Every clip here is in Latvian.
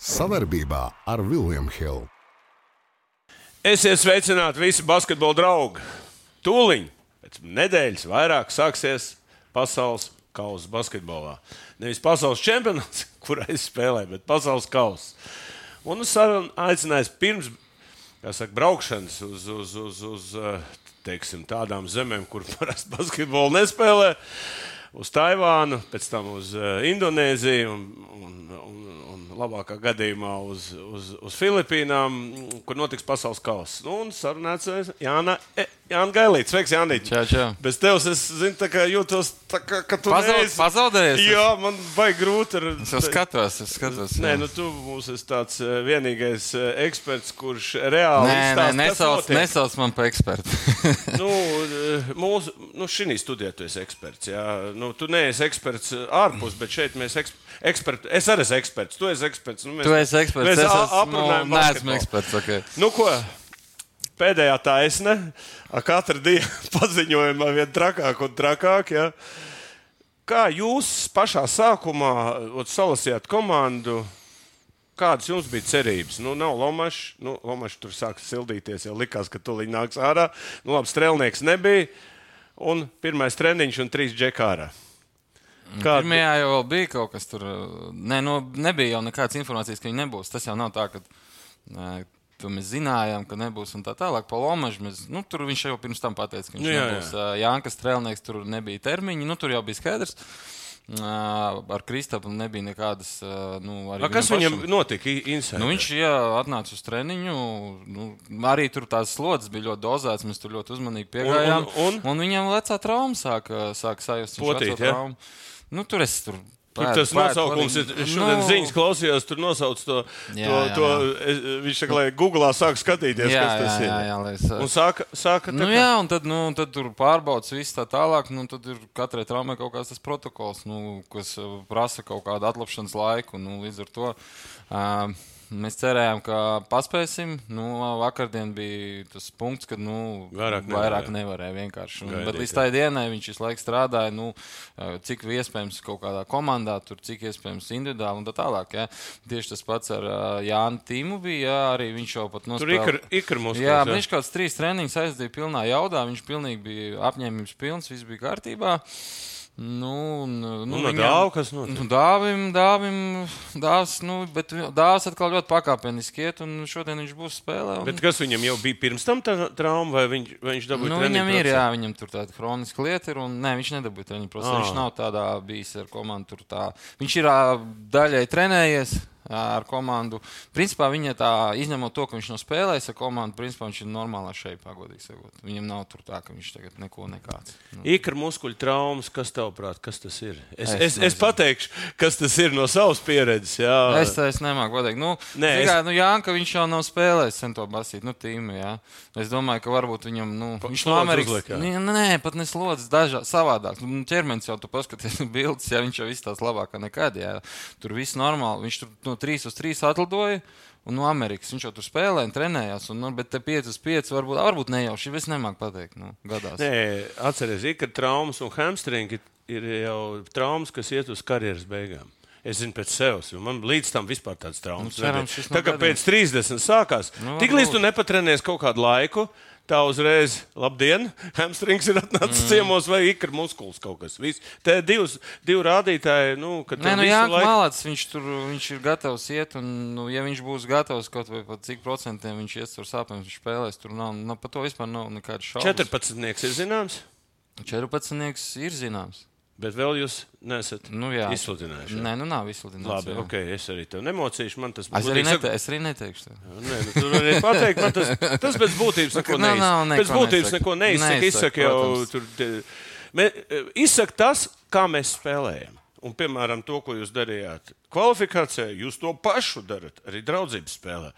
Savarbībā ar Vilniņu Hildu. Esiet sveicināti visi basketbola draugi. Tūliņ pēc nedēļas vairāk sāksies pasaules kausa basketbolā. Nevis pasaules čempionāts, kurā es spēlēju, bet pasaules kausa. Un uz sarunu aicinājis pirms saka, braukšanas uz, uz, uz, uz teiksim, tādām zemēm, kur parasti basketbolu nespēlē. Uz Taivānu, pēc tam uz Indonēziju un, un, un, un labākā gadījumā uz, uz, uz Filipīnām, kur notiks pasaules kausa. Nu, un sarunāts Jāna, e, Jāna Gailīts. Sveiks, Jānis. Čau, čau. Bez tevis es zinu, kā jūtos, tā kā, ka tu Pazaud, neesi- pazaudējies? Jā, man vajag grūti. Ar... Es jau skatos, es skatos. Nē, jā. nu tu mums esi tāds eh, vienīgais eh, eksperts, kurš reāli nē, nē izstāsta, kas nesauc, nesauc man par ekspertu. Nu, eh, mūsu, nu šī studijā tu esi eksperts. Jā. Nu, tu neesi eksperts ārpus, bet šeit mēs esam eksperti. Es arī esmu eksperts. Tu esi eksperts. Nu, mēs, tu esi eksperts. Mēs es esmu, aprunājam neesmu eksperts. Okay. Nu, ko? Pēdējā taisne. Ar Katru dienu paziņojumā vien trakāk un trakāk. Ja? Kā jūs pašā sākumā salasījāt komandu? Kādas jums bija cerības? Nu, nav Lomačs. Nu, Lomačs tur sāka sildīties. Jau likās, ka tu nāks ārā. Nu, labi, strēlnieks nebija. Un pirmais treniņš un trīs džekārā. Kā Pirmajā jau bija kaut kas tur. Nē, nu, nebija jau nekādas informācijas, ka viņi nebūs. Tas jau nav tā, ka to mēs zinājām, ka nebūs un tā tālāk. Pa Lomažu mēs, nu, tur viņš jau pirms tam pateica, ka viņš Nu, jā, nebūs. Jā. Jānkas Strēlnieks tur nebija termiņi, nu, tur jau bija skaidrs. Ar Kristapu nebija nekādas. Nu, A, kas pašam- viņam notika? Inside? Nu, viņš jā, atnāca uz treniņu. Nu, arī tur tās slodzes bija ļoti dozētas. Mēs tur ļoti uzmanīgi piegājām. un- un viņam lecā trauma sāka, sāka sajust. Potīt, ja? traumu. Nu, tur es tur. Pēdu- tas pēdu nosaukums ir. arī- Šodien Nu, ziņas klausījos, tur nosauc to. Jā, to, jā, to es- viņš saka, lai Google sāk skatīties, Jā, kas tas jā, ir. jā, jā, lai es, Un sāka, sāka Nu, jā, un tad, nu, tad tur pārbaudas viss tā tālāk. Nu, tad ir katrai traumai kaut kāds tas protokols, nu, kas uh, prasa kaut kādu atlapšanas laiku. Nu, līdz ar to uh, mēs cerējām, ka paspēsim. Nu, vakardien bija tas punkts, kad nu, Vairāk vairāk nevarēja. nevarēja vienkārši. Un, bet līdz jā. tai dienai viņš visu laiku strādāja. Nu, uh, cik iespējams kaut kādā komandā, tur, cik iespējams individuāli un tā tālāk. Ja. Tieši tas pats ar uh, Jānu Tīmu bija. Jā, arī viņš jau pat Tur nospēlēja. ikra, ikra mums Jā, viņš kaut kāds trīs treniņus aizdīja pilnā jaudā. Viņš pilnīgi bija apņēmības pilns, viss bija kārtībā. Nu, nu, Nu, no dāva, kas notiek? Nu, dāvim, dāvim, dāvs, nu, bet dāvs atkal ļoti pakāpeniski iet, un šodien viņš būs spēlē. Un, Bet kas viņam jau bija pirms tam trauma, vai viņš, vai viņš dabūja Nu, viņam ir, procesā? jā, viņam tur tāda kroniska lieta ir, un nē, viņš nedabūja treniņu procesā. Ah. Viņš nav tādā bijis ar komandu. Tur tā. Viņš ir daļai trenējies ar komandu. Principā viņa tā, izņemot to, ka viņš nav spēlējis ar komandu, principā viņš ir normālā šeit, pagodīgi sakot. Viņam nav tur tā, ka viņš tagad neko nekāds. Nu. Ikra muskuļu traumas, kas tavāprāt, kas tas ir? Es, Es es, es pateikšu, kas tas ir no savas pieredzes. Jā, Es, es nemāku pateikt, nu, Nē, Nē, kā, nu Jānka, viņš jau nav spēlējis sen to basīt, nu, tīmu, jā. Es domāju, ka varbūt viņam, nu, Pa- viņš no Amerikas. uzliek, jā. Nē, nē, pat ne slodzes, dažādi savādāk. Nu, ķermenis jau tu paskaties bildes, ja viņš jau izstāsta labāk nekad, jā. Tur viss normāli, viņš tur no 3 uz 3 atlidoja. Un no Amerikas viņš jau tur spēlēja un trenējās. Un, nu, bet te 5 uz 5 varbūt, varbūt nejauši. Es nemāku pateikt. Nu, gadās. Nē, atcerieties, ikra traumas un hamstringi ir jau traumas, kas iet uz karjeras beigām. Es zinu, pēc sevis, jo man līdz tam vispār tāds traumas Nu, cerams, Tā kā pēc 30 sākās, Nu, tik līdz tu nepatrenēsi kaut kādu laiku, tā uzreiz, labdien, hamstrings ir atnācis mm. ciemos vai ikra muskulis kaut kas. Viss. Te divas, divi rādītāji, nu, kad Nē, nu, jā, laiku- Malācis, viņš tur viņš ir gatavs iet, un, nu, ja viņš būs gatavs kaut vai pat cik procentiem viņš ies tur sāpēm, viņš spēlēs, tur nav, nu, par to vispār nav nekādas šaubas. 14. ir zināms, 14. ir zināms. Bet vēl jūs nesat Nu, jā. izsludinājuši. jā? Nē, nu nav izsludināts. Labi, jā. ok, es arī tev nemocīšu. Man tas Es arī, nete, es arī neteikšu. tev. Nē, nu, tur arī pateikt, man tas, tas pēc būtības neko Nav, nav, neizsaka. Pēc būtības neko neizsaka. Neizsaka, Izsaka jau protams. tur. izsaka tas, kā mēs spēlējam. Un, piemēram, to, ko jūs darījāt kvalifikācijā, jūs to pašu darat arī draudzības spēlē.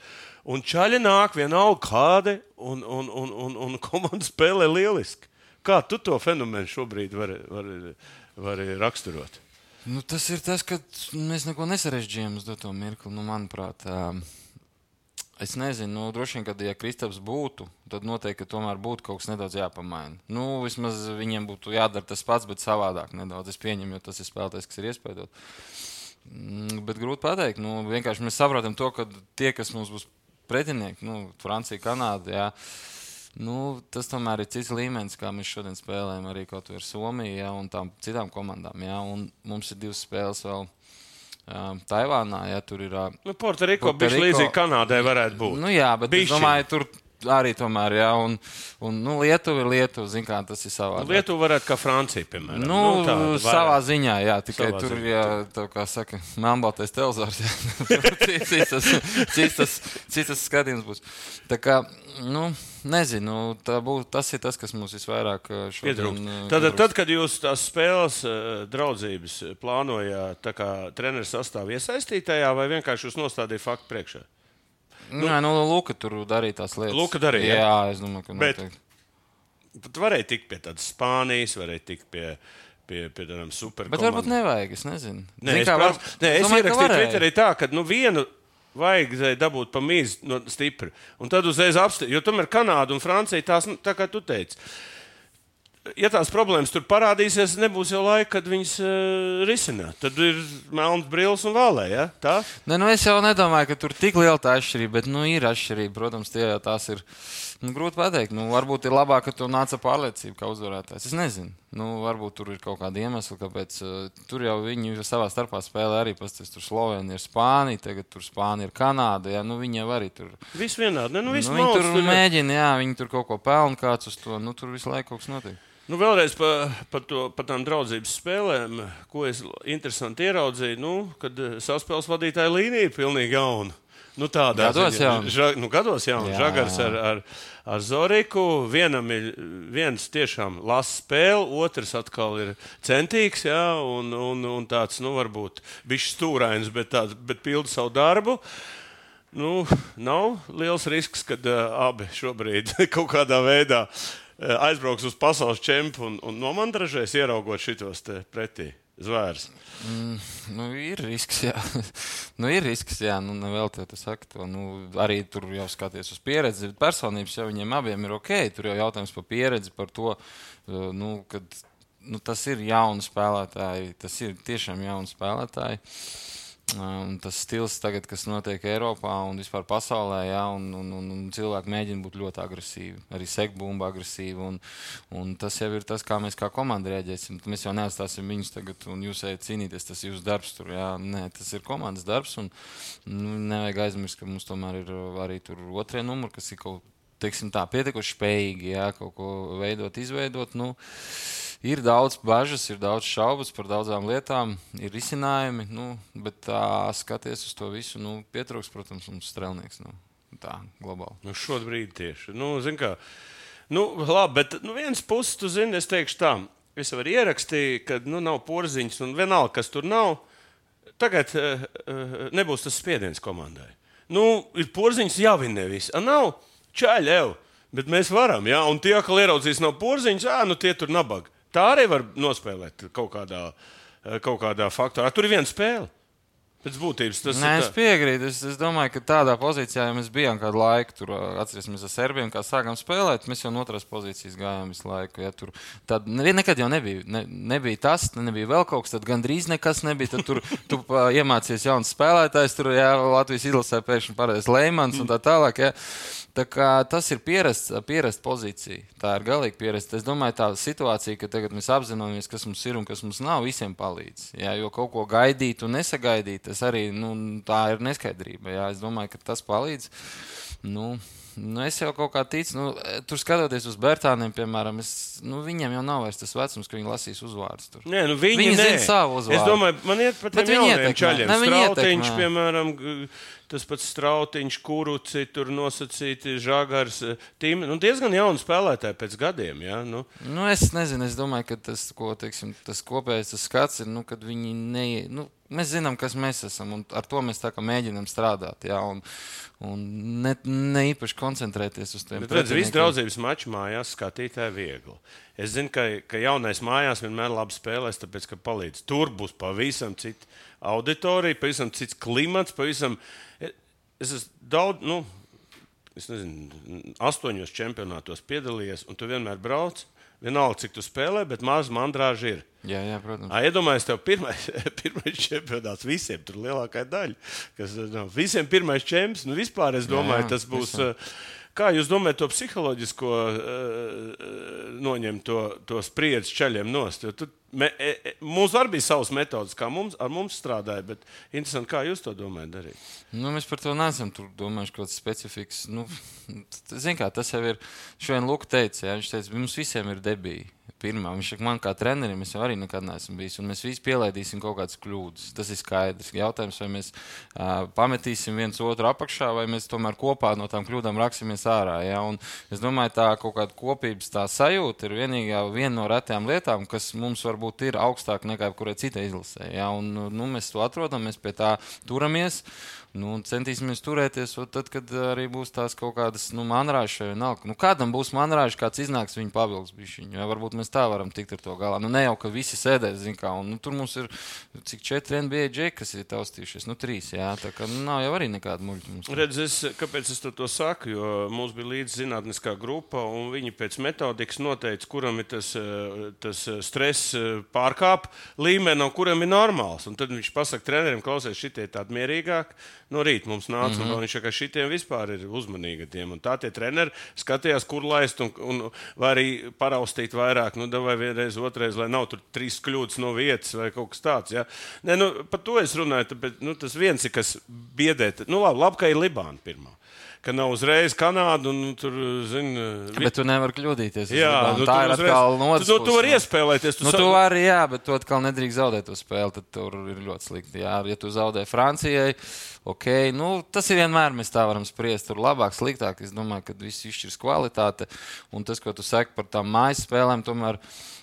Un čaļi nāk vienalga kāda, un, un, un, un, un komanda spēlē lieliski. Kā tu to fenomenu šobrīd vari, vari, vari raksturot? Nu, tas ir tas, ka mēs neko nesarežģījām uz to mirkli, nu, manuprāt. ā, Es nezinu, nu, droši vien, kad ja Kristaps būtu, tad noteikti ka tomēr būtu kaut kas nedaudz jāpamaina. Nu, vismaz viņiem būtu jādara tas pats, bet savādāk nedaudz. Es pieņemu, jo tas ir spēlētājs, kas ir iespējams. Mm, Bet grūti pateikt. Nu, vienkārši mēs saprotam to, ka tie, kas mums būs pretinieki, nu, Francija, Kanāda, jā, nu, tas tomēr ir cits līmenis, kā mēs šodien spēlējam arī kaut kur ar Somiju jā, un tām citām komandām. Jā, un mums ir divas spēles vēl. Uh, Taivānā, ja tur ir. Uh, Nu, Portoriko bija Puerto Rico- līdzīgi Kanādai varētu būt. Nu, jā, bet Bišķiņ. es domāju, tur arī tomēr, jā, un, un nu, Lietuva ir Lietuva, zin kā tas ir savādāk. Lietuva varētu kā Francija, piemēram. Nu, nu, savā ziņā, jā, tikai Savā tur, ziņā, jā, tā kā saka, melnbaltais televizors, jā, Tur citas, citas, citas skatījums būs. Tā kā, nu, nezinu, tā būs, tas ir tas, kas mums visvairāk šodien. Tad, tad, kad jūs tās spēles draudzības plānojāt, tā kā treneris sastāvā iesaistītajā, vai vienkārši jūs nostādījāt faktu priekšā? Nu, jā, nu, Luka tur darīja tās lietas. Luka darīja, jā? Jā, es domāju, ka Bet-. Pat varēja tikt pie tādas Spānijas, varēja tikt pie, pie, pie tādām super. Bet varbūt nevajag, es nezinu. Nē, Zini es, kā, var- nē, es domāju, ierakstīju. Twitterī tā, ka nu, vienu vajag dabūt pa mīzu no stipri. Un tad uzreiz apstāties, jo tomēr Kanāda un Francija tās, nu, tā kā tu teici. Ja tās problēmas tur parādīsies, nebūs jau laika, kad viņas uh, risināt. Tad ir melns brīvs un vālē. Ja? Tā? Ne, nu es jau nedomāju, ka tur tik liela tā atšķirība, bet nu, ir atšķirība. Protams, tie jau tās ir. Nu, grūti pateikt. Nu, varbūt ir labāk, ka tu nāc ar pārliecību, kā uzvarētājs. Es nezinu. Nu, varbūt tur ir kaut kāda iemesla, kāpēc uh, tur jau viņi savā starpā spēlē arī. Pasties, tur Slovenija ir Spānija, tagad tur Spānija ir Kanāda. Jā, nu, viņi jau arī tur. Viss vienādi. Ne? Nu, Nu, viņi tur tur mēģina, jā, viņi tur kaut ko pelna kāds uz to. Nu, tur visu laiku kaut kas notiek. Nu, vēlreiz par pa pa tām draudzības spēlēm, ko es interesanti ieraudzīju. Nu, kad eh, saspēles vadītāja līnija ir pilnīgi jauna. Nu, tādā Gados ziņā. jauna. Ža, nu, gados jau Jā, Žagars ar, ar, ar Zoriku. Vienam ir viens tiešām labs spēle, otrs atkal ir centīgs. Jā, un, un, un tāds, nu, varbūt bijis stūrains, bet, tāds, bet pilda savu darbu. Nu, nav liels risks, ka uh, abi šobrīd kaut kādā veidā uh, aizbrauks uz pasaules čempionu un, un nomandražēs, ieraugot šitos pretī zvērus. Nu, ir risks, jā. nu, ir risks, jā. Nu, vēl te tu saki to. Nu, arī tur jau skaties uz pieredzi. Personības jau viņiem abiem ir ok. Tur jau jautājums par pieredzi, par to, uh, nu, kad nu, tas ir jauni spēlētāji. Tas ir tiešām jauni spēlētāji. Un tas stils, tagad, kas notiek Eiropā un vispār pasaulē, jā, un, un, un, un cilvēki mēģina būt ļoti agresīvi. Arī sekbumba agresīvi. Un, un tas jau ir tas, kā mēs kā komanda rēģēsim. Mēs jau neatstāsim viņus tagad, un jūs ejat cīnīties. Tas ir jūsu darbs. Tur, jā. Nē, tas ir komandas darbs. Un, nu, nevajag aizmirst, ka mums tomēr ir uh, arī otrie numuri, kas ir kaut teiksim, tā, pietiekuši spējīgi jā, kaut ko veidot, izveidot. Nu, Ir daudz bažas, ir daudz šaubas par daudzām lietām, ir risinājumi, nu, bet tā skaties uz to visu, nu, pietrūks, protams, mums strēlnieks. Nu, tā, globāli. Nu, šobrīd tieši. Nu, zin kā, nu, labi, bet nu, vienas puses, tu zini, es teikšu tā, es jau ierakstīju, ka nu, nav porziņš un vienalga, kas tur nav. Tagad uh, nebūs tas spiediens komandai. Nu, ir porziņš, jāvinē viss. A, nav čaļev, bet mēs varam. Ja? Un tie, kas ieraudzīs no porziņš, ā, nu tie tur nabaga. Tā arī var nospēlēt kaut kādā, kaut kādā faktorā. Tur ir viena spēle. Pēc būtības tas Nē, ir. es piekrītu. Es, es domāju, ka tādā pozīcijā, ja mēs bijām kādu laiku, tur ā, atcerēsimies ar Serbiju, kā sākām spēlēt, mēs jau no otras pozīcijas gājām visu laiku. Ja, tur, tad ne- nekad jau nebija, ne, nebija tas, nebija vēl kaut kas, tad gandrīz nekas nebija. Tad tur tu ā, iemācījies jauns spēlētājs, tur jā, Latvijas izlasē pēkšņi pareizs Leimans un tā tālāk. Ja. Tā kā tas ir pierasts, pierasta pozīcija. Tā ir galīgi pierasta. Es domāju, tā situācija, ka tagad mēs apzināmies, kas mums ir un kas mums nav, visiem palīdz. Jā, jo kaut ko gaidīt un nesagaidīt, tas arī nu, tā ir neskaidrība. Jā. Es domāju, ka tas palīdz. Nu, Nu, es jau kaut kā ticu, nu, tur skatoties uz Bērtāniem, piemēram, es, nu, viņiem jau nav vairs tas vecums, ka viņi lasīs uzvārdus. Tur. Nē, nu viņi, Viņi zina savu uzvārdu. Es domāju, man iet par Bet tiem jauniem čaļiem. Strautiņš, piemēram, tas pats strautiņš, kuruci, tur nosacīti žagars. Tīm, nu, diezgan jauni spēlētāji pēc gadiem. Ja? Nu, Nu, es nezinu, es domāju, ka tas, ko, teiksim, tas kopējais tas skats ir, nu, kad viņi ne, nu, mēs zinām, kas mēs esam, un ar to mēs tā kā mēģinām strādāt. Jā, un, un ne, ne īpaši koncentrēties uz tiem Bet, redz, visu draudzības maču mājās skatītāji viegli. Es zinu, ka, ka jaunais mājās vienmēr labi spēlēs, tāpēc, ka palīdz. Tur būs pavisam cita auditorija, pavisam cits klimats, pavisam. Es esmu daudz, nu, es nezinu, astoņos čempionātos piedalījies, un tu vienmēr brauc. Vienalga, cik tu spēlē, bet maz mandrāža ir. Jā, jā, protams. Iedomājieties, tev pirmais, pirmais čempionāts visiem, tur lielākā daļa. Kas, no, visiem pirmais čempions, nu vispār es domāju, Jā, jā, tas būs. visiem. Kā jūs domājat, to psiholoģisko uh, noņemt to, to spriedzi ceļiem nost? Me, e, e, mums arī bija savas metodas, kā mums, mums strādāja, bet interesanti, kā jūs to domājat darīt. Nu, mēs par to neesam domājuši, kaut kāds specifiks. Nu, Ziniet, kā tas jau ir. Šodien Luka teica, ja, viņš teica, mums visiem ir debija. Pirmā. Viņš saka, man kā trenerim, es jau arī nekad neesmu bijis. Un mēs visi pielaidīsim kaut kādas kļūdas. Tas ir skaidrs. Jautājums, vai mēs uh, pametīsim viens otru apakšā, vai mēs tomēr kopā no tām kļūdām raksimies ārā. Ja? Un es domāju, tā kaut kāda kopības tā sajūta ir vienīgā viena no retajām lietām, kas mums varbūt ir augstāk nekā jebkurai citai izlasē. Ja? Un, nu, mēs to atrodam, mēs pie tā turamies. Nu, centīsimies turēties, un tad, kad arī būs tās kaut kādas nu, manrāžas, vai vienalga. Nu, kādam būs manrāžas, kāds iznāks, viņa pavilks. Ja, varbūt mēs tā varam tikt ar to galā. Nu, ne jau, ka visi sēdēs, zin kā, un nu, tur mums ir cik četri NBA džeki, kas ir taustījušies. Nu, trīs, jā, tā kā nu, nav jau arī nekāda muļķa. Redz, es, kāpēc es to, saku? Jo mums bija līdzi zinātniskā grupa, un viņi pēc metodikas noteica, kuram ir tas, eh, tas stress eh, pārkāp līmeni, un kuram ir normāls. Un tad viņš pasaka trenerim, klausies, šitie tādi mierīgāki. No rīta mums nāca, mm -hmm. viņš saka, ka šitiem vispār ir uzmanīgi. Tiem. Un tā tie treneri skatījās, kur laist, un, un arī paraustīt vairāk, nu, vai vienreiz, otrreiz, lai nav tur trīs kļūdas no vietas vai kaut kas tāds. Ja? Nē, nu, par to es runāju, tāpēc nu, tas viens ir, kas biedē. Nu, labi, labi, ka ir Libāna pirmā. Ka nav uzreiz Kanāda un nu, tur, zini, Bet tu nevari kļūdīties. Jā, nu, tā ir uzreiz- atkal no tu, tu, tu vari iespēlēties. Tu Nu, sa- tu vari, jā, bet tu atkal nedrīkst zaudēt to spēli. Tad tur ir ļoti slikti. Jā, ja tu zaudē Francijai, ok, nu, tas ir vienmēr mēs tā varam spriest. Tur labāk, sliktāk. Es domāju, ka viss izšķirs kvalitāte. Un tas, ko tu saki par tām mājas spēlēm, tomēr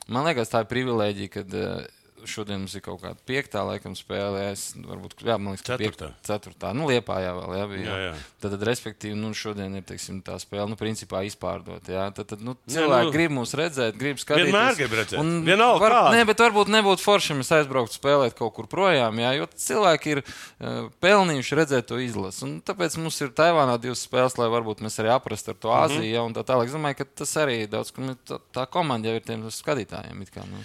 man liekas, tā ir privilēģija. Kad, eh, Šodien mums ir kaut kāda piekta, laikam, spēlē. Es, varbūt, jā, man liekas, ka Ceturtā. piek- ceturtā. Nu, liepā jā, vēl jā, bija. Jā, jā. Tad, tad, respektīvi, nu, šodien ir teiksim, tā spēle, nu, principā izpārdota. Jā, tad, tad nu, Jā, cilvēki nu, grib mūs redzēt, grib skatīties. Vienmēr grib redzēt. Un Vienalga var, nē, bet varbūt nebūtu forši, ja mēs aizbrauktu spēlēt kaut kur projām, jā, jo cilvēki ir uh, pelnījuši redzēt to izlasi. Un Tāpēc mums ir Taivānā divas spēles, lai varbūt mēs arī aprastu ar to Mhm. Āziju. Ja, un tā tālāk. Es domāju, ka tas arī daudz, tā, tā komanda jau ir tiem skatītājiem. it Kā, nu.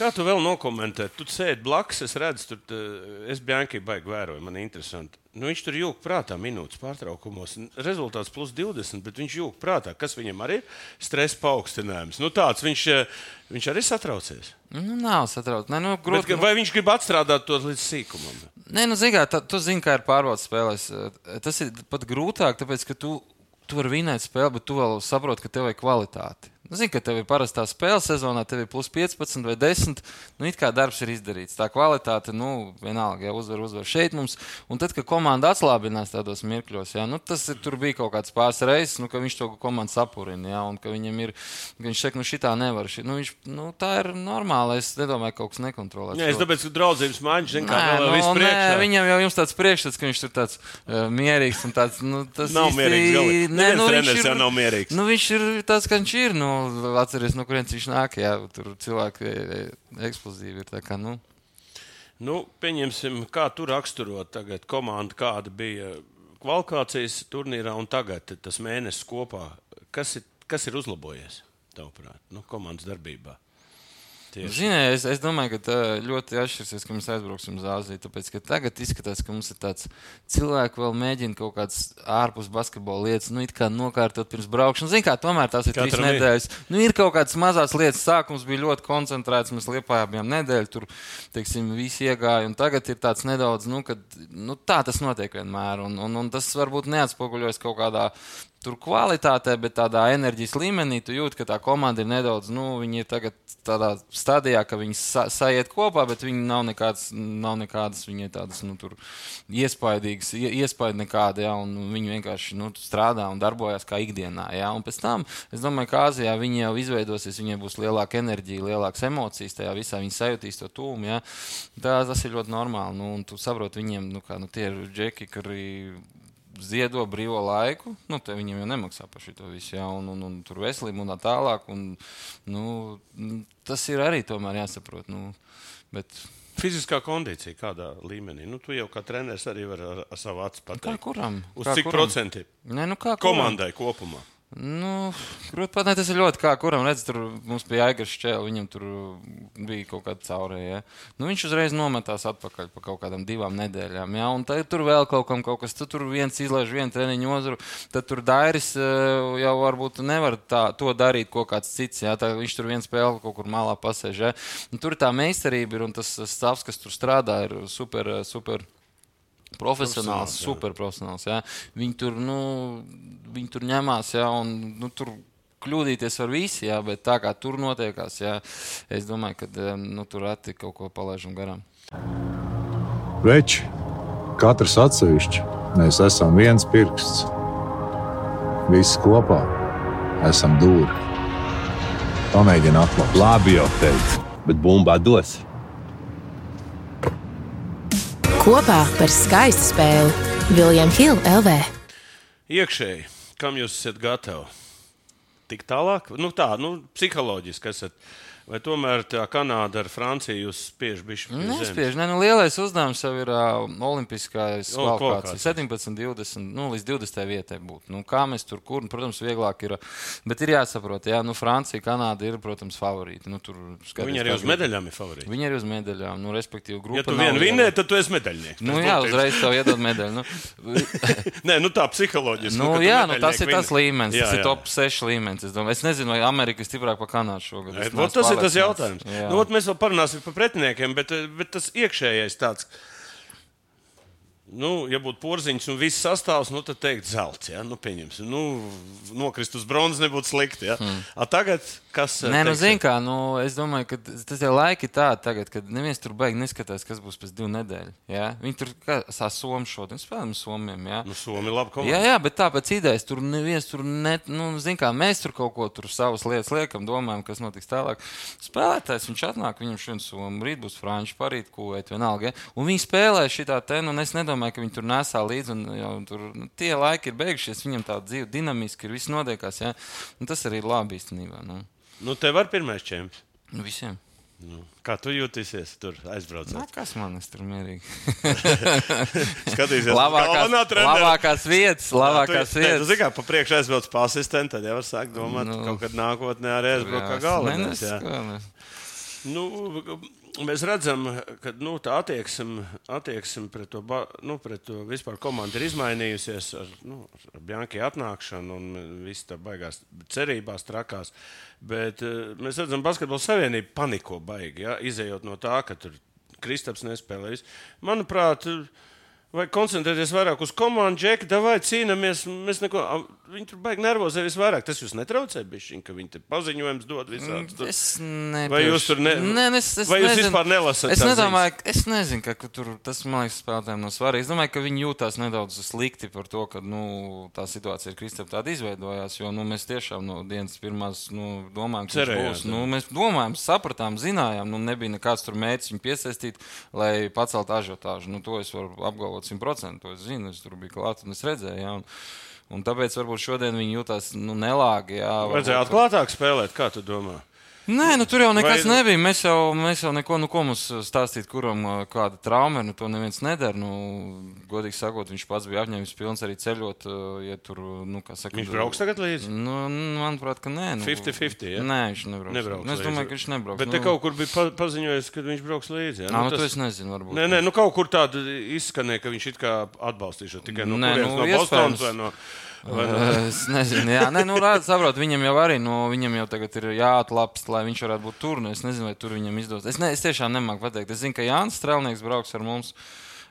Kā tu vēl nokomentē? Tu sēdi blakus, es redzu, tur tā- es Bjankai baigi vēroju, man interesanti. Nu, viņš tur jūg prātā minūtes pārtraukumos. Rezultāts plus 20, bet viņš jūg prātā, kas viņam arī ir stresa paaugstinājums. Nu, tāds viņš, eh, viņš arī satraucies. Nu, nav satrauc. Nē, nu, Bet, grūti, ka- vai viņš grib atstrādāt to līdz sīkumam? Nē, nu, zini, kā, tu zini, kā ir pārbaudas spēlēs. Eh, Tas ir pat grūtāk, tāpēc, ka tu, tu vari vinēt spēli, bet tu vēl saproti, ka tev ir kvalitāte. Nu, Zini, ka tev ir parastā spēle sezonā, tev ir plus 15 vai 10. Nu, it kā darbs ir izdarīts. Tā kvalitāte, nu, vienalga, ja uzvar, uzvar šeit mums. Un tad, kad komanda atslābinās tādos mirkļos, jā, nu, tas ir, tur bija kaut kāds pāris reizes, nu, ka viņš to komandu sapurina, jā, un ka viņam ir, ka viņš saka, nu, šitā nevar. Ši, nu, viņš, nu, tā ir normāli. Es nedomāju, ka kaut kas nekontrolēts. Jā, es tāpēc, ka draudzības maģis, zin, kā Nē, vēl nu, viss nē, priekšā. viņam jau ir tāds priekšstats, ka viņš ir tāds uh, mierīgs un tāds - nu, tas Nav īsti- mierīgs, galīgi. Nē, Neviens nu, viņš ir, jau nav mierīgs. Nu, viņš ir tāds, kā viņš ir. Nu, atceries, no kurienes viņš nāk. Jā, tur cilvēki e, eksplozīvi ir. Kā, nu. Nu, pieņemsim, kā tu raksturot tagad komandu, kāda bija kvalifikācijas turnīrā un tagad tas mēnesis kopā. Kas ir, kas ir uzlabojies, tavuprāt, nu, komandas darbībā? Tieši. Ziniet, es, es domāju, ka ļoti atšķirsies, ka mēs aizbrauksim uz Āziju. Tāpēc, ka tagad izskatās, ka mums ir tāds cilvēks, vēl mēģina kaut kādas ārpus basketbola lietas, nu, kā nokārtot pirms braukšanas. Ziniet, kā tomēr tās ir trīs Katram ir. nedēļas. Nu, ir kaut kādas mazas lietas. Sākums bija ļoti koncentrēts. Mēs liepājā bijām nedēļu, tur, teiksim, visi iegāja. Un tagad ir tāds nedaudz, nu, kad, nu tā tas notiek vienmēr. Un, un, un tas varbūt neatspoguļojas kaut kādā tur kvalitātē, bet tādā enerģijas līmenī tu jūti, ka tā komanda ir nedaudz, nu, viņi ir tagad tādā stadijā, ka viņi sa sajiet kopā, bet viņi nav nekādas, nav nekādas viņi ir tādas, nu, tur iespaidīgas, ie- iespaidi nekāda, jā, un viņi vienkārši, nu, strādā un darbojas kā ikdienā, jā, un pēc tam, es domāju, ka Āzijā viņi jau izveidosies, viņiem būs lielāka enerģija, lielākas emocijas tajā visā, viņi sajūtīs to tūmu, jā, tā, tas ir ļoti normāli, nu, un tu saproti viņiem, nu, kā, nu, tie ir džeki, kuri ziedo brīvo laiku, nu, te viņiem jau nemaksā par šo visu, jā, un, un, un tur veselību un tā tālāk. Un, nu, tas ir arī tomēr jāsaprot. Nu, bet, Fiziskā kondīcija kādā līmenī? Nu, tu jau kā treneris arī vari ar, ar savu acu kā pateikt. kuram? Uz kā cik kuram? procentiem? Nē, nu kā kuram? Komandai kopumā. Nu, grūti pateikt, tas ir ļoti kā kuram redz, tur mums bija Aigars Čēlis, viņam tur bija kaut kāda caurēja. Ja? Nu, viņš uzreiz nometās atpakaļ pa kaut kādām divām nedēļām. Ja? Un tad tur vēl kaut kam kaut kas, tad tur viens izlaiž vienu treniņu otru, tad tur Dairis eh, jau varbūt nevar tā, to darīt, ko kāds cits. Ja? Tā, viņš tur viens spēle kaut kur malā pasēž. Ja? Un tur tā meistarība ir un tas stāvs, kas tur strādā, ir super. super profesionāls, superprofesionāls. Ja. Viņi, tur, nu, viņi tur ņemās, ja, un nu, tur kļūdīties var visi, jā, bet tā kā tur notiekās, jā, es domāju, ka nu, tur reti kaut ko palaižam garām. Veči, katrs atsevišķi, mēs esam viens pirksts. Visi kopā esam dūri. Pamēģini atklāt. Labi, jau teicu, bet bumbā dos kopā par skaistu spēli Viljams Hilde LV. Iekšēji, kam jūs esat gatavi? Tik tālāk, nu tā, nu, psiholoģiski esat Vai tomēr tā Kanāda ar Franciju spiež bišķi? Nespiež. Ne, nu, lielais uzdevums jau ir uh, olimpiskais kvalifikācija. 17, 20, nu, līdz 20 vietai būt. Nu, kā mēs tur, kur, nu, protams, vieglāk ir. Bet ir jāsaprot, jā, nu, Francija, Kanāda ir, protams, favorīti. Nu, tur, skaties, viņi arī uz medaļām ir favorīti. Viņi arī uz medaļām, nu, respektīvi, grupa. Ja tu vienu vinnē, tad tu esi medaļnieks. Nu, jā, uzreiz tev iedod medaļu. Nu. Nē, nu tā psiholoģiski. Nu, nu, jā, nu, tas ir tas līmenis, jā, tas ir top 6 līmenis. Es, domāju, es nezinu, vai Amerika ir stiprāka par Kanādu šogad. Tas ir tas jautājums. Nu, mēs vēl parunāsim par pretiniekiem, bet, bet tas iekšējais tāds Nu, ja būtu porziņš un viss sastāvs, nu, tad teikt, zelts. Ja? Nu, pieņemsim, nu, nokrist uz bronzas nebūtu slikti. Ja? Hmm. A tagad, kas ir? Nē, nu, zini, kā, nu, es domāju, ka tas jau laiki tā, tagad, kad neviens tur baigi neskatās, kas būs pēc divu nedēļu. Ja? Viņi tur kā Somu šodien spēlēm Somiem. Ja? Nu, Somi labi komanda. Jā, jā, bet tāpēc idejas tur neviens tur, ne, nu, zini, kā mēs tur kaut ko tur savas lietas liekam, domājam, kas notiks tālāk. Spēlētājs viņš atnāk, viņam šodien Somu, rīt būs Franči, parīt kūvēt, vienalga. Ja? Un viņi spēlē šitā te, un es nedomāju, domāju, ka viņi tur nesā līdzi. Un, jau, tur, nu, tie laiki ir beigušies, viņam tā dzīve dinamiski ir, viss notiekās. Ja? Un tas arī ir labi īstenībā. Nu. Nu, tev var pirmais čempions. Nu, visiem. Nu, kā tu jūties tur aizbraucot? Nu, kas man ir tur mierīgi? Skatīsies, labākās, labākās vietas, labākās tu, vietas. Kā pa priekšu aizbrauc pa asistentu, tad jau var sākt domāt, nu, kaut kad nākotnē arī aizbrauc kā galvenais. Nu, mēs redzam, ka nu, tā attieksme, attieksme pret, to, nu, pret to vispār komandu ir izmainījusies ar, nu, ar Bjanki atnākšanu un viss tā baigās cerībās trakās. Bet eh, mēs redzam, ka Basketbola savienība paniko baigi, ja, izējot no tā, ka tur Kristaps nespēlējas. Manuprāt, Vai koncentrēties vairāk uz komandu, džeki, vai cīnāmies? Mēs neko, viņi tur baigi nervozē visvairāk. Tas jūs netraucē, bišķiņ, ka viņi paziņojums dod visādi. Tur. Es nepiešu. vai jūs tur ne, ne, es, es vai jūs nezinu, vispār nelasat? Es nedomāju, ka, es nezinu, ka, ka tur tas, man liekas, spēlētājiem nav svarīgi. Es domāju, ka viņi jūtās nedaudz slikti par to, ka nu, tā situācija ir Kristap tāda izveidojās, jo nu, mēs tiešām no dienas pirmās nu, domājam, ka tas būs. Nu, mēs domājam, sapratām, zinājām, nu, nebija nekāds tur mērķis viņu piesaistīt, lai paceltu ažiotāžu. Nu, to es varu apgalvot 100%. To es zinu, es tur biju klāts un es redzēju. Ja, un, un tāpēc varbūt šodien viņi jutās nu, nelāgi. Jā, Vajadzēja atklātāk spēlēt, kā tu domā? Nē, nu, tur jau nekas Vai... nebija. Mēs jau, mēs jau neko, nu, ko mums stāstīt, kuram kāda trauma ir. Nu, to neviens nedara. Nu, godīgi sakot, viņš pats bija apņēmis pilns arī ceļot. Ja tur, nu, saka, viņš brauks tagad līdzi? Nu, manuprāt, ka nē. Nu, 50-50. Ja? Nē, viņš nebrauks. nebrauks nu, es domāju, ka viņš nebrauks. Bet nu, te kaut kur bija pa paziņojis, ka viņš brauks līdzi. Ja? Nu, nu, tas... to es nezinu. Varbūt. Nē, nē, nu, kaut kur tāda izskanēja, ka viņš it kā atbalstīs tikai no, nē, nu, no Bostonas vai no. Es nezinu, jā, nē, nu, rād, saprot, viņam jau arī, nu, viņam jau tagad ir jāatlapst, lai viņš varētu būt tur. Nu, es nezinu, vai tur viņam izdosies. Es, ne, es tiešām nemāku pateikt. Es zinu, ka Jānis Strēlnieks brauks ar mums.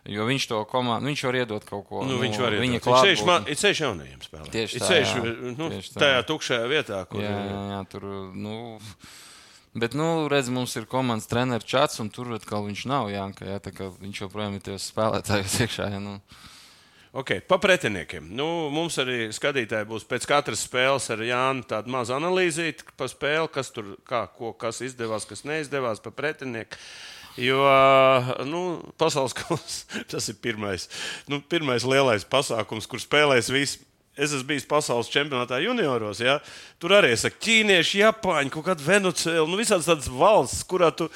Jo viņš to komandu, viņš var iedot kaut ko. Nu, nu, viņš var iedot. Viņš ir ceļš jaunajiem spēlētājiem. Tieši tā. Ceļš, nu, tieši tā tajā tukšajā vietā, kur. Jā, jā, jā tur, nu. Bet, nu, redz, mums ir komandas treneris Čats, un tur atkal viņš nav Jānka. Jā, viņš joprojām ir tie spēlētāji iekšā. Jā, nu. Okay, pa pretiniekiem. Nu, mums arī skatītāji būs pēc katras spēles ar Jānu tādu mazu analīzīti par spēli, kas tur kā, ko, kas izdevās, kas neizdevās pa pretinieku. Jo nu, pasaules kausa tas ir pirmais, nu, pirmais lielais pasākums, kur spēlēs visi. Es esmu bijis pasaules čempionātā junioros. Ja? Tur arī ir ķīnieši, japāņi, kaut kāda Venecuēla, nu, visādas tādas valsts, kurā tu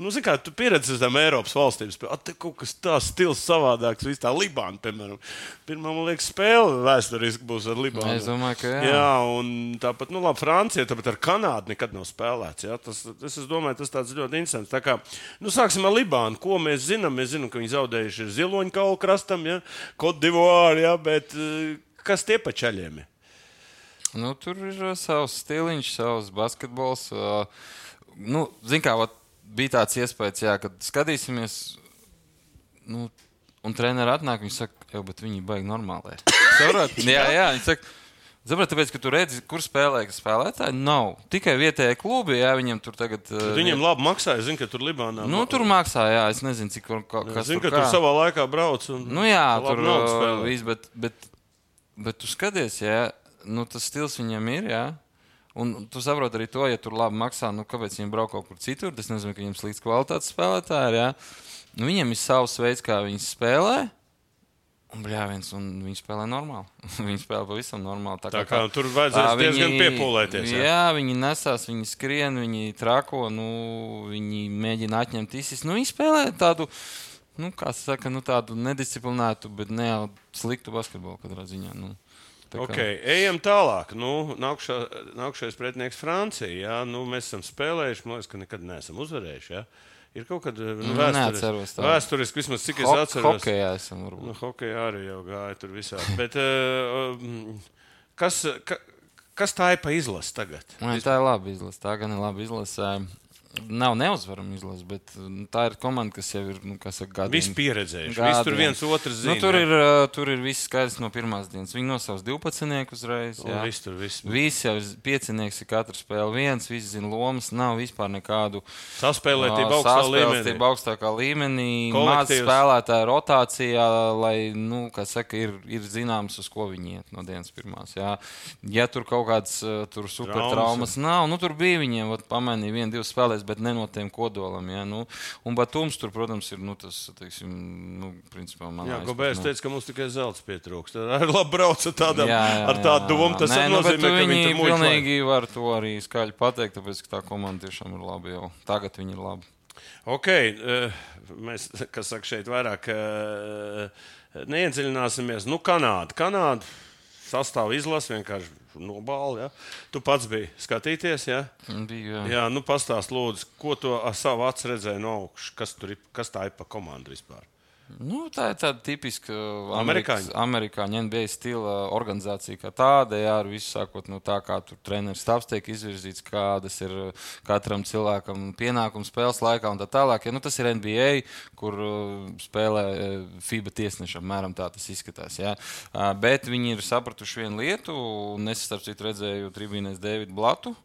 Nu, zini, kā tu pieredzi tām Eiropas valstīm, te kaut kas tāds stils savādāks. Vis tā Libāna, piemēram. Pirmā, man liekas, spēle vēsturiski būs ar Libānu. Es domāju, ka jā. jā un tāpat, nu, labi, Francija, tāpat ar Kanādu nekad nav spēlēts. Jā. Tas, tas, es domāju, tas tāds ļoti interesants. Tā kā, nu, sāksim ar Libānu. Ko mēs zinām? Mēs zinām, ka viņi zaudējuši ir ziloņu kaulu krastam, ja? Kodivāri, ja? bet eh, kas tie pa ceļiem? Nu, tur ir savs stiliņš, savs basketbols. Uh, nu, Ziniet, kā vat, bija tāds iespējas, jā, kad skatīsimies, nu, un treniņš atnāk, viņš saka, jau, bet viņi baigi normāli. Saprot? jā, jā, viņi saka. Saprotiet, tāpēc, ka tur redzi, kur spēlē, ka spēlētāji nav. Tikai vietējie klubi, jā, viņiem tur tagad. Uh, Viņiem labi maksā, es zinu, ka tur Libānā. Nu, tur maksā, jā, es nezinu, cik tur kas zinu, tur, ka kā. tur savā laikā brauc. Un, nu, jā, tur uh, viss, bet, bet, bet tu skaties, jā, nu, tas stils viņam ir. Jā. Un tu saproti arī to, ja tur labi maksā, nu, kāpēc viņi brauc kaut kur citur. Tas nozīmē, ka viņiem slikts kvalitātes spēlētāji. Jā. Nu, viņiem ir savs veids, kā viņi spēlē. Un, bļā, viens, un viņi spēlē normāli. viņi spēlē pavisam normāli. Tā, tā kā, kā tur vajadzēs viņi, diezgan piepūlēties. Jā. jā, viņi nesās, viņi skrien, viņi trako, nu, viņi mēģina atņemt izsis. Nu, viņi spēlē tādu, nu, kā saka, nu, tādu nedisciplinētu, bet ne jau sliktu basketbolu katrā ziņā. Nu. Okay, ejam tālāk. Nu, nākšā, nākšais pretinieks Francija. Jā, nu, mēs esam spēlējuši, man liekas, ka nekad neesam uzvarējuši. Jā. Ir kaut kāda nu, vēsturiski, vēsturiski, vismaz cik es Ho atceros. Hokejā esam varbūt. Nu, hokejā arī jau gāja tur visā. Bet, uh, kas, ka, kas tā ir pa izlasi tagad? Man, tā ir laba izlase. Tā gan ir laba izlase nav neuzvarama izlase, bet nu, tā ir komanda, kas jau ir nu, gadiem, visi pieredzējuši. Visi tur viens otrs zina. Nu, tur, ir, uh, tur ir viss skaidrs no pirmās dienas. Viņi nosauc 12 uzreiz. Jā, viss tur viss. Visi jau piecinieks ir katru spēli viens, visi zina lomas, nav vispār nekādu saspēlētību augstā līmenī. augstākā līmenī. Maz spēlētāju rotācijā, lai, nu, kā saka, ir, ir zināms, uz ko viņi iet no dienas pirmās. Jā. Ja tur kaut kāds tur super traumas nav, nu tur bija viņiem, pamainīja vienu, divas spēlēs bet ne no tiem kodolam. Ja? Nu, un Batums tur, protams, ir nu, tas, teiksim, nu, principā man. Jā, Gobērs nu... teica, ka mums tikai zelts pietrūkst. Ar labu braucu tādam, jā, jā, ar tādu domu, tas Nē, nu, nozīmē, ka viņi tur pilnīgi var to arī skaļi pateikt, tāpēc, ka tā komanda tiešām ir laba jau. Tagad viņi ir labi. Ok, uh, mēs, kas saka, šeit vairāk uh, neiedziļināsimies. Nu, Kanāda. Kanāda sastāv izlase vienkārši nobāli. Ja? Tu pats biji skatīties, ja? Biju, jā. jā, nu pastāst, lūdzu, ko tu ar savu acu redzēji no augšas, kas, ir, kas tā ir pa komandu vispār? Nu, tā ir tāda tipiska amerikāņu, amerikāņu NBA stila organizācija, kā tāda. Jā, ar visu sākot no tā, kā tur treneris stāvs tiek izvirzīts, kādas ir uh, katram cilvēkam pienākums spēles laikā un tā tālāk. Ja, nu, tas ir NBA, kur uh, spēlē uh, FIBA tiesneši. Apmēram tā tas izskatās. Jā. Bet viņi ir sapratuši vienu lietu, un es starp citu redzēju tribīnēs Davidu Blatu.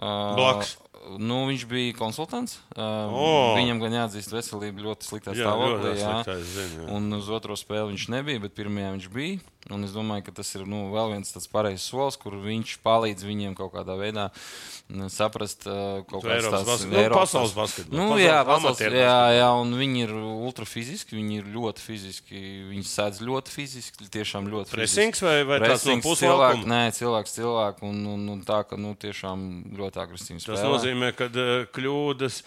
Blakus. Uh, Nu, viņš bija konsultants. Uh, oh. Viņam gan jāatzīst, veselība ļoti sliktā stāvoklī. Jā, sliktais, zin, jā. Un uz otro spēli viņš nebija, bet pirmajā viņš bija. Un es domāju, ka tas ir nu, vēl viens tāds pareizs solis, kur viņš palīdz viņiem kaut kādā veidā nu, saprast, uh, kādas tādas basket... nu, pasaules basketbola. Nu, pasaules, jā, pasaules, jā, jā, un viņi ir ultrafiziski, viņi ir ļoti fiziski, viņi sēdz ļoti fiziski, tiešām ļoti. Presings vai, vai Presings, tāds no puslaukuma? Nē, cilvēks cilvēku, un, un, un tā, ka nu, tiešām ļoti agresīvs. Tas nozīmē, ka uh, kļūdas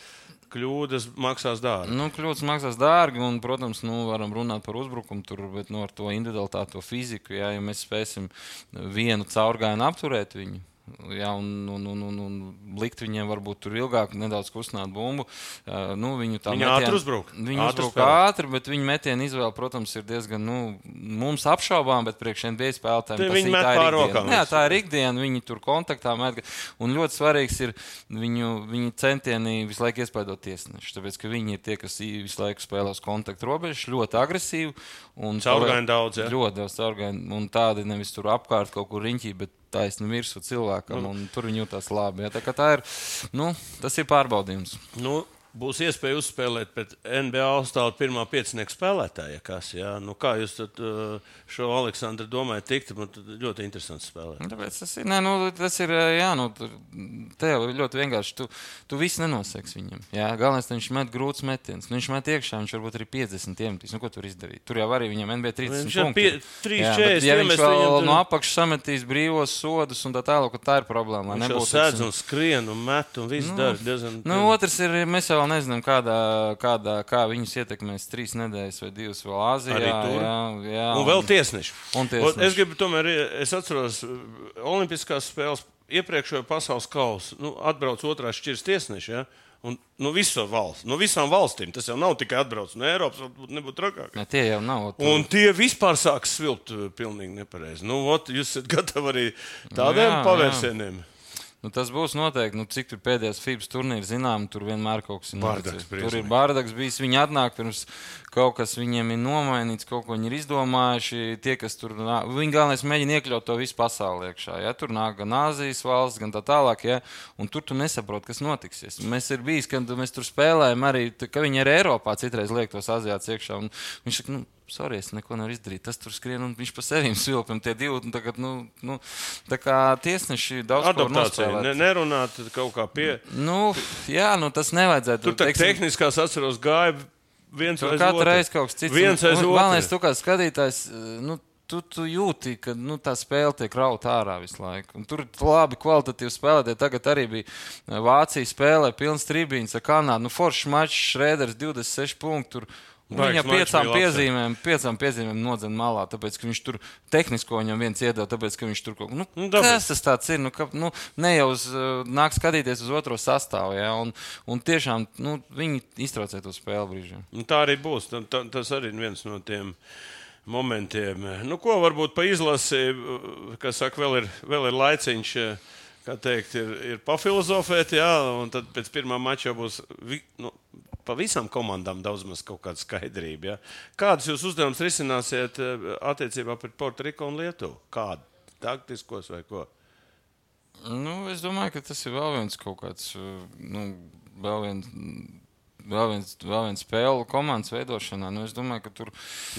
kļūdas maksās dārgi. Nu, kļūdas maksās dārgi, un, protams, nu, varam runāt par uzbrukumu, tur, bet nu, ar to individualitāti, to fiziku, jā, ja mēs spēsim vienu caurgājienu apturēt viņu Ja, un, un, un, un, un likt viņiem varbūt tur ilgāk, nedaudz kustināt bumbu. Uh, nu, viņu tā viņa ātri uzbruk. Viņi uzbruk ātri, bet viņa metiena izvēle, protams, ir diezgan nu, mums apšaubām, bet priekš NBA spēlētājiem tas ir tā ir ikdiena. Jā, tā ir ikdiena, viņi tur kontaktā met. Un ļoti svarīgs ir viņu, viņu centieni visu laiku iespaidot tiesnešu. Tāpēc, ka viņi ir tie, kas visu laiku spēlē uz kontaktu robežas, ļoti agresīvi. Caurgaini daudz, jā. Ļoti daudz caurgaini. Un tādi nevis tur apkārt kaut kur riņķī, bet taisni virsū cilvēkam, nu. un tur viņi jūtas labi. Ja? Tā, tā ir, nu, tas ir pārbaudījums. Nu, būs iespēja uzspēlēt pret NBA augstālu pirmā piecinieku spēlētāja. Kas, jā? nu, kā jūs tad, uh, šo Aleksandru domājat, tikt? Ļoti interesants spēlēt. Nu, tāpēc tas ir, nē, nu, tas ir, jā, nu, te jau ļoti vienkārši. Tu, tu visu nenoseks viņam. Jā, galvenais, viņš met grūts metiens. Nu, viņš met iekšā, viņš varbūt arī 50 iemetīs. Nu, ko tur izdarīt? Tur jau arī viņam NBA 30 viņš punkti. Pie, 3, jā, 40, ja viņš vēl viņam... no apakšas sametīs brīvos sodus un tā tālāk, tā ir problēma. Viņš jau sēdz un skrien un met un viss nu, dara. Nu, otrs ir, mēs jau vēl nezinām, kādā, kādā, kā viņus ietekmēs trīs nedēļas vai divas vēl Āzijā. Jā, jā, Un vēl tiesneši. Un tiesneši. Un Es gribu tomēr, es atceros, Olimpiskās spēles iepriekšējo pasaules kausu. Nu, atbrauc otrās šķiras tiesneši. Ja? Un no, viso valsts, no visām valstīm tas jau nav tikai atbrauc no Eiropas, varbūt nebūtu trakāk. Ne, tie jau nav. tur- Un tie vispār sāk svilpt uh, pilnīgi nepareizi. Nu, ot, jūs esat gatavi arī tādiem Jā, jā. pavērsieniem. Nu, tas būs noteikti. Nu, cik tur pēdējais FIBS turnīrs, zinām, tur vienmēr kaut kas ir noticis. Tur ir bārdaks bijis. Viņi atnāk pirms kaut kas viņiem ir nomainīts, kaut ko viņi ir izdomājuši. Tie, kas tur nāk, viņi galvenais mēģina iekļaut to visu pasauli iekšā. Ja? Tur nāk gan Āzijas valsts, gan tā tālāk. Ja? Un tur tu nesaproti, kas notiksies. Mēs ir bijis, kad mēs tur spēlējam arī, ka viņi arī Eiropā citreiz liek tos Azijāts iekšā. Un Viņš saka, nu, sorry, es neko nevaru izdarīt. Tas tur skrien un viņš pa sevīm svilpam. Tie divi, un tagad, nu, nu, tā kā tiesneši daudz Adaptācija. Ne, nerunāt kaut kā pie. Nu, jā, nu tas nevajadzētu. Tur tā tehniskās atceros gāja viens aiz katru otru. reizi kaut kas cits. Viens aiz otru. Galvenais, tu kā skatītājs, eh, nu, tu, tu jūti, ka nu, tā spēle tiek rauta ārā visu laiku. Un tur labi kvalitatīvi spēlētāji. Tagad arī bija eh, Vācija spēlē, pilns tribīns ar Kanādu. Nu, Foršs mačs, Šrēders 26 punktu. Viņa piecām piezīmēm, piecām piezīmēm nodzēna malā, tāpēc, ka viņš tur tehnisko viņam viens iedeva, tāpēc, ka viņš tur kaut ko nu, Nu, kas tas tāds ir. Nu, ka, nu, ne jau uz, uh, nāk skatīties uz otro sastāvu, ja, un, un tiešām nu, viņi iztraucē to spēli brīžiem. Un tā arī būs. Tā, tā, tas arī ir viens no tiem momentiem. Nu, ko varbūt pa izlasi, kas saka, vēl ir, vēl ir laiciņš. Kā teikt, ir, ir pafilozofēt, jā, un tad pēc pirmā mača būs nu, pa visām komandām daudz maz kaut kāda skaidrība. Jā. Kādas jūs uzdevumus risināsiet eh, attiecībā pret Puertoriko un Lietuvu? Kādu taktiskos vai ko? Nu, es domāju, ka tas ir vēl viens kaut kāds, uh, nu, vēl viens. Vēl viens, vēl viens spēle komandas veidošanā. Nu, es domāju, ka tur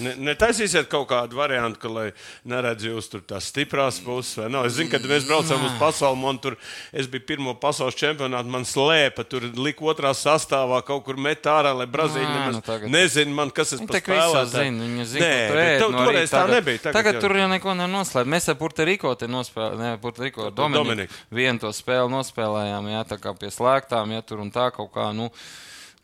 Ne, netaisīsiet kaut kādu variantu, ka, lai neredz jūs tur tās stiprās puses, vai nav. Es zinu, kad mēs braucām uz pasaules monētu, tur es biju pirmo pasaules čempionātu, man slēpa, tur lika otrā sastāvā, kaut kur met ārā, lai Brazīlija nu tagad- nezina, man, kas es Viņi par tā kā spēlētāju. zina, viņi zina, Nē, bet ēd no toreiz tā Tagad- nebija. Tagad, tagad jau- tur jau neko nenoslēdz. Mēs ar Puertoriko te nospēlējām, Puertoriko ar Dominiku. Dominiku. Vienu to spēli nospēlējām, jā, tā kā pie slēgtām, ja tur un tā kaut kā. Nu,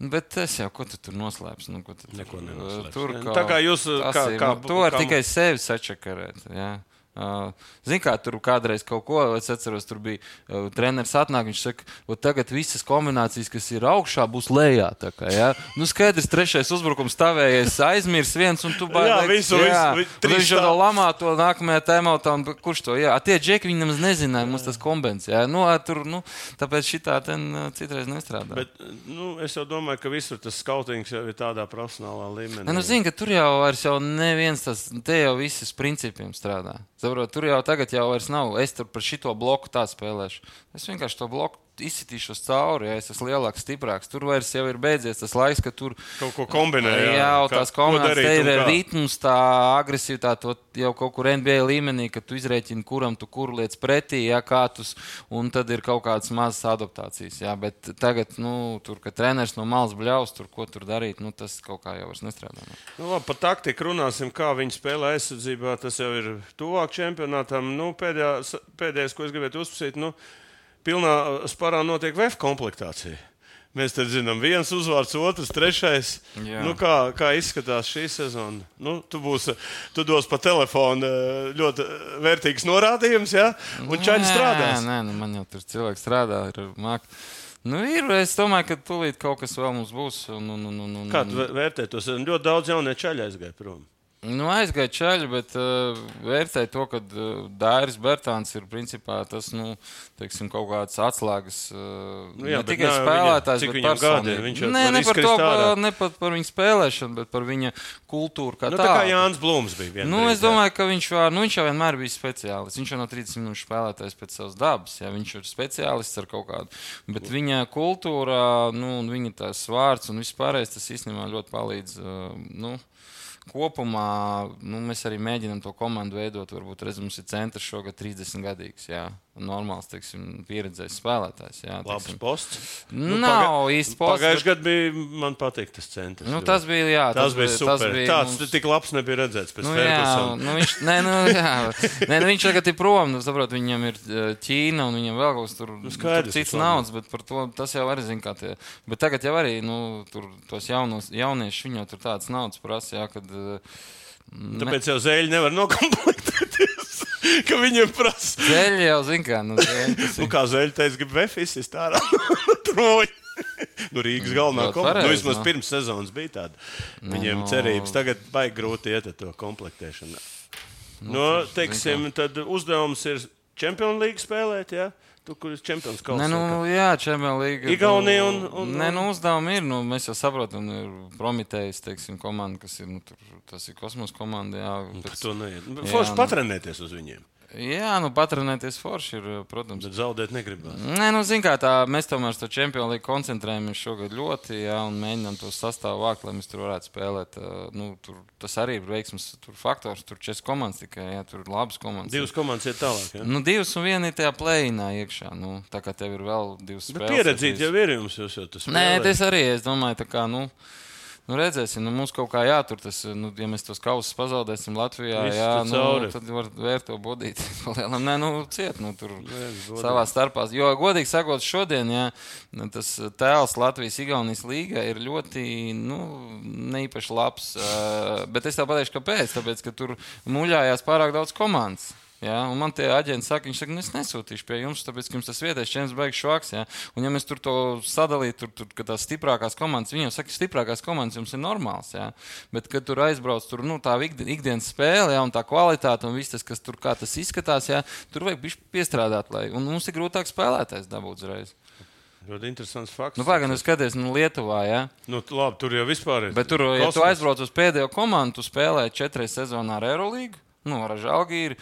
Bet es jau, ko tu tur noslēpsi? Nu, ko tu tur, Neko nenoslēpsi, Tur ne? kaut- Tā kā jūs, kā- kā- nu, to var kā- tikai sevi sačakarēt. Jā. Uh, Zini, kā tur kādreiz kaut ko, es atceros, tur bija uh, treneris atnāk, viņš saka, ka tagad visas kombinācijas, kas ir augšā, būs lejā. tā Kā, ja? Nu, skaidrs, trešais uzbrukums stāvējies, aizmirs viens, un tu Jā, visu, jā. visu, vi- Un trīs Viņš jau lamā to nākamajā tēmā, un kurš to, jā, A, tie džeki, nemaz nezināja, mums tas kombināts, jā, nu, ā, tur, nu, tāpēc šitā ten citreiz nestrādā. Bet, nu, es jau domāju, ka visur tas skautings jau ir tādā profesionālā līmenī. Ne, nu, zini, ka tur jau vairs jau neviens tas, te jau viss principiem strādā. Saprot, tur jau tagad jau nav, es tur par šito bloku tā spēlēšu. Es vienkārši to bloku izsitīšos cauri, ja es esmu lielāks, stiprāks. Tur vairs jau ir beidzies tas laiks, ka tur Kaut ko kombinē, jā. Jā, tās ko kombinācijas, un ir ritms, tā agresivitāte, to jau kaut kur NBA līmenī, ka tu izrēķini, kuram tu kur lietas pretī, jā, kā tu, un tad ir kaut kādas mazas adaptācijas. Jā, bet tagad, nu, tur, ka treneris no malas bļaus, tur, ko tur darīt, nu, tas kaut kā jau vairs nestrādā. Nu. Nu, labi, par taktiku runāsim, kā viņi spēlē aizsardzībā. Tas jau ir tuvāk čempionātam. Nu, pēdējā, pēdējais, ko es gribētu uzsvērt, nu, pilnā sparā notiek VF komplektācija. Mēs te zinām, viens uzvārds, otrs, trešais. Jā. Nu, kā, kā izskatās šī sezona? Nu, tu, būsi, tu dos pa telefonu eh, ļoti vērtīgs norādījums, ja? un čaļi strādās. Nē, nē, nu, man jau tur cilvēks strādā. Ir, māk. Nu, ir, es domāju, ka tūlīt kaut kas vēl mums būs. Un, un, un, un, un, Kā tu vē- vērtē to? Ļoti daudz jaunie čaļi aizgāja prom. Nu, aizgāja čaļi, bet uh, vērtēja to, ka uh, Dairis Bērtāns ir principā tas nu, teiksim, kaut kāds atslēgas. Uh, Nu nu, jā, ne tikai nav spēlētājs, cik bet viņam personība. gadi? Viņš Nē, ne par, to, pa- ne pat par viņa spēlēšanu, bet par viņa kultūru. Kā Nu, tādu. tā kā Jānis Blūms bija. Nu, es jā. domāju, ka viņš, var, nu, viņš jau vienmēr bija speciālists. Viņš jau no 30 minūšu spēlētājs pēc savas dabas. Ja? Viņš ir speciālists ar kaut kādu. Bet viņa kultūra, nu, un viņa tās vārds un viss pārējais, tas īstenībā ļoti palīdz. uh, Nu, kopumā nu, mēs arī mēģinām to komandu veidot. Varbūt redzam, mums ir centrs šogad 30 gadīgs. Jā. Normāls, teiksim, pieredzējis spēlētājs. Jā, Labs posts. Nav īsti posts, Pagājušajā bet- gadā bija, man patīk tas centrs. Nu, tas bija, jā, tas, tas bija super. tas bija Tāds mums- tik labs nebija redzēts pēc Nu, jā, Fergusona. nu, viņš, nē, nu, jā. Nē, nu, viņš tagad ir prom. Nu, saprot, viņam ir Ķīna un viņam vēl kaut kas tur, nu, skaidrs, tur cits naudas, bet par to tas jau arī zina, kā tie. Bet tagad jau arī nu, tur tos jaunos, jauniešus viņam tur tādas naudas prasa, jā, kad. Eh, Tāpēc jau zēļi nevar nokomplektēties. Ka viņiem prasa, Ceļi jau zina, kā. Nu, zēļi, nu, kā zēļi teica, grib vefis iztārā. Troņi. Nu, Rīgas galvenā Ļoti komanda. Nu, vismaz nu. pirms sezonas bija tāda. Viņiem nu. cerības tagad baigi grūti iet ar to komplektēšanu. Nu, teiksim, tad uzdevums ir Champions League spēlēt, jā? Tu, kur ir Champions Nē, League? nu, jā, Čempions League. Igaunija un- un- Nē, nu, uzdevumi ir. Nu, mēs jau saprotam, ir Prometējs, teiksim, komanda, kas ir, nu, tur, tas ir kosmosa komanda, jā. Par pēc- to neiet. Jā, Forši nu. patrenēties uz viņiem. Jā, nu, patrenēties forši ir, protams. Bet zaudēt negribas. Nē, nu, zin, kā tā, mēs tomēr to čempionu līniju koncentrējamies šogad ļoti, jā, un mēģinām to sastāvu vākt, lai mēs tur varētu spēlēt. Nu, tur, tas arī ir veiksmes tur faktors. Tur četras komandas tikai, jā, tur ir labas komandas. Divas komandas iet tālāk. Ja? Nu, divas un viena ir tajā plēnā iekšā. Nu, tā kā tev ir vēl divas Bet spēles. pieredzīt ar jau ir jums, jūs jau tas Nē, spēlējat. tas arī es domāju, tā kā. Nu, Nu, redzēsim, nu, mums kaut kā jātur tas, nu, ja mēs tos kausus pazaudēsim Latvijā, Viss jā, nu, tad var vērt to bodīt. Nē, nu, ciet, nu, tur godīgi. savā starpā. Jo, godīgi sakot, šodien, jā, nu, tas tēls Latvijas-Igaunijas līgā ir ļoti, nu, neīpaši labs. Bet es tev pateikšu, kāpēc. Tāpēc, ka tur muļājās pārāk daudz komandas. Ja, un man tie aģenti saka, viņš saka, nu, es nesūtīšu pie jums, tāpēc, ka jums tas vietējais čempions beigas švaks. Ja? Un, ja mēs tur to sadalītu, tur, tur tās stiprākās komandas, viņiem saka, stiprākās komandas jums ir normāls. Ja? Bet, kad tur aizbrauc, tur nu, tā ikdi- ikdienas spēle, ja, un tā kvalitāte, un viss tas, kas tur kā tas izskatās, ja, tur vajag piestrādāt, lai, un mums ir grūtāk spēlētājs dabūt uzreiz. Ļoti interesants fakts. Nu, pagaidām, skaties, nu, Lietuvā, ja? Nu, labi, tur jau vispār ir. Bet tur, ja tu kosmos. aizbrauc uz pēdējo komandu, tu spēlē četras sezonā ar Eirolandu. Nu, ar Žalgīru,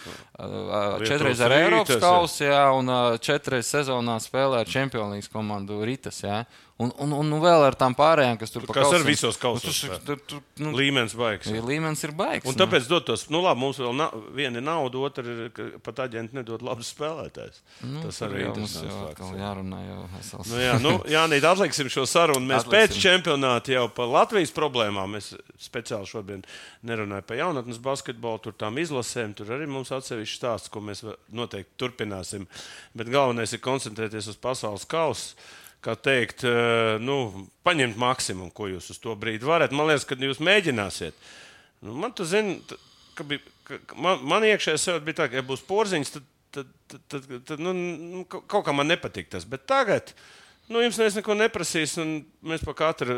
četras ar Eiropas Rītas, kausu, jā, un ā, četras sezonā spēlē ar Champions League komandu Ritas. Jā. Un, un, un, un vēl ar tām pārējām, kas tur pa Kas ar visos kausos Nu, spēlē. tu- tu- tu- nu, Līmenis baigs. ja Līmenis ir baigs. Un tāpēc dot tos, nu labi, mums vēl nav, viena ir nauda, otra ir, pat aģenti nedod labus spēlētājus. nu, Tas tur arī ir mums jau atkal jārunā. Jau esels. Nu, jā, nu, Jānīt, atliksim šo sarunu. Mēs Atliksim. pēc čempionāta jau par Latvijas problēmām. Es speciāli šodien nerunāju par jaunatnes basketbolu, tur tām izlasēm. Tur arī mums atsevišķi stāsts, ko mēs noteikti turpināsim. Bet galvenais ir koncentrēties uz pasaules kausu. Kā teikt, eh, nu, paņemt maksimumu, ko jūs uz to brīdi varat. Man liekas, ka jūs mēģināsiet. Nu, man tu zini, t- ka bija, ka, man, man iekšējā sev bija tā, ka, ja būs porziņš, tad, tad, tad, tad, tad nu, nu, ka- kaut kā man nepatīk tas. Bet tagad. Nu, jums neviens neko neprasīs, un mēs par katru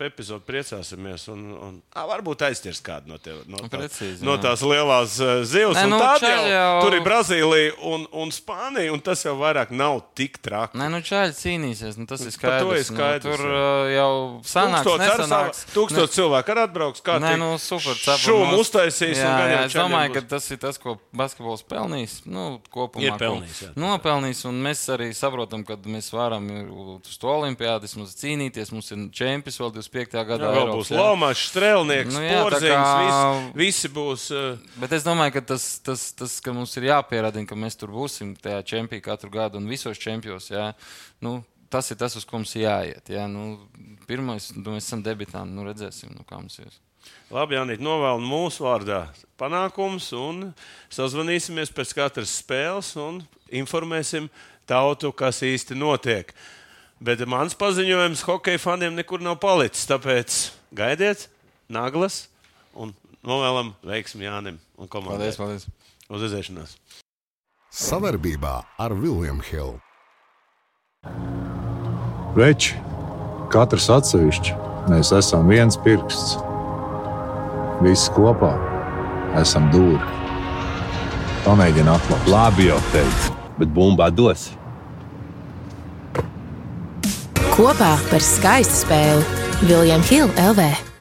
epizodu priecāsimies. Un, un, ā, varbūt aiztirs kādu no, tev, no, tā, Precīzi, no tās lielās uh, zivs. Nē, Un nu, jau, jau- tur ir Brazīlija un, un Spānija, un tas jau vairāk nav tik traki. Nē, nu čāļi cīnīsies. Nu, tas ir skaidrs. to ir skaidrs, nu, tur uh, jau sanāks, Tūkstots ar nesanāks. savu- Tūkstots cilvēku arī atbrauks. Kā Nē, nu, super. Šūmu uztaisīs. Jā, un gan jā, es domāju, būs- ka tas ir tas, ko basketbols pelnīs. Nu, kopumā, Ir pelnījis, jā. Nopelnījis, un mēs arī saprotam, ka mēs varam uz to olimpiādu vismaz cīnīties. Mums ir čempions vēl 25. gadā. Jā, Eiropas, būs jā. Lomačs, Strēlnieks, Nu Porziņš. kā-. Visi, visi būs. Uh, Bet es domāju, ka tas, tas, tas ka mums ir jāpierādina, ka mēs tur būsim tajā čempionā katru gadu un visos čempionos. Nu, tas ir tas, uz ko mums jāiet. Jā. Nu, pirmais, nu, mēs esam debitanti, nu redzēsim, nu, kā mums ir. labi, Jānis, novēlu mūsu vārdā panākums un sazvanīsimies pēc katras spēles un informēsim tautu, kas īsti notiek. Bet mans paziņojums hokeja faniem nekur nav palicis. Tāpēc gaidiet, naglas un novēlam veiksmi Jānim un komandai. Paldies, paldies! Uz redzēšanos! Savarbībā ar Vilnius Hilu. Veči, katrs atsevišķi, mēs esam viens pirksts. Visi kopā esam dūri. Pamēģini atklāt. Labi jau teicu, bet bumbā dos. Kopā par skaistu spēli Viljams Hilde LV.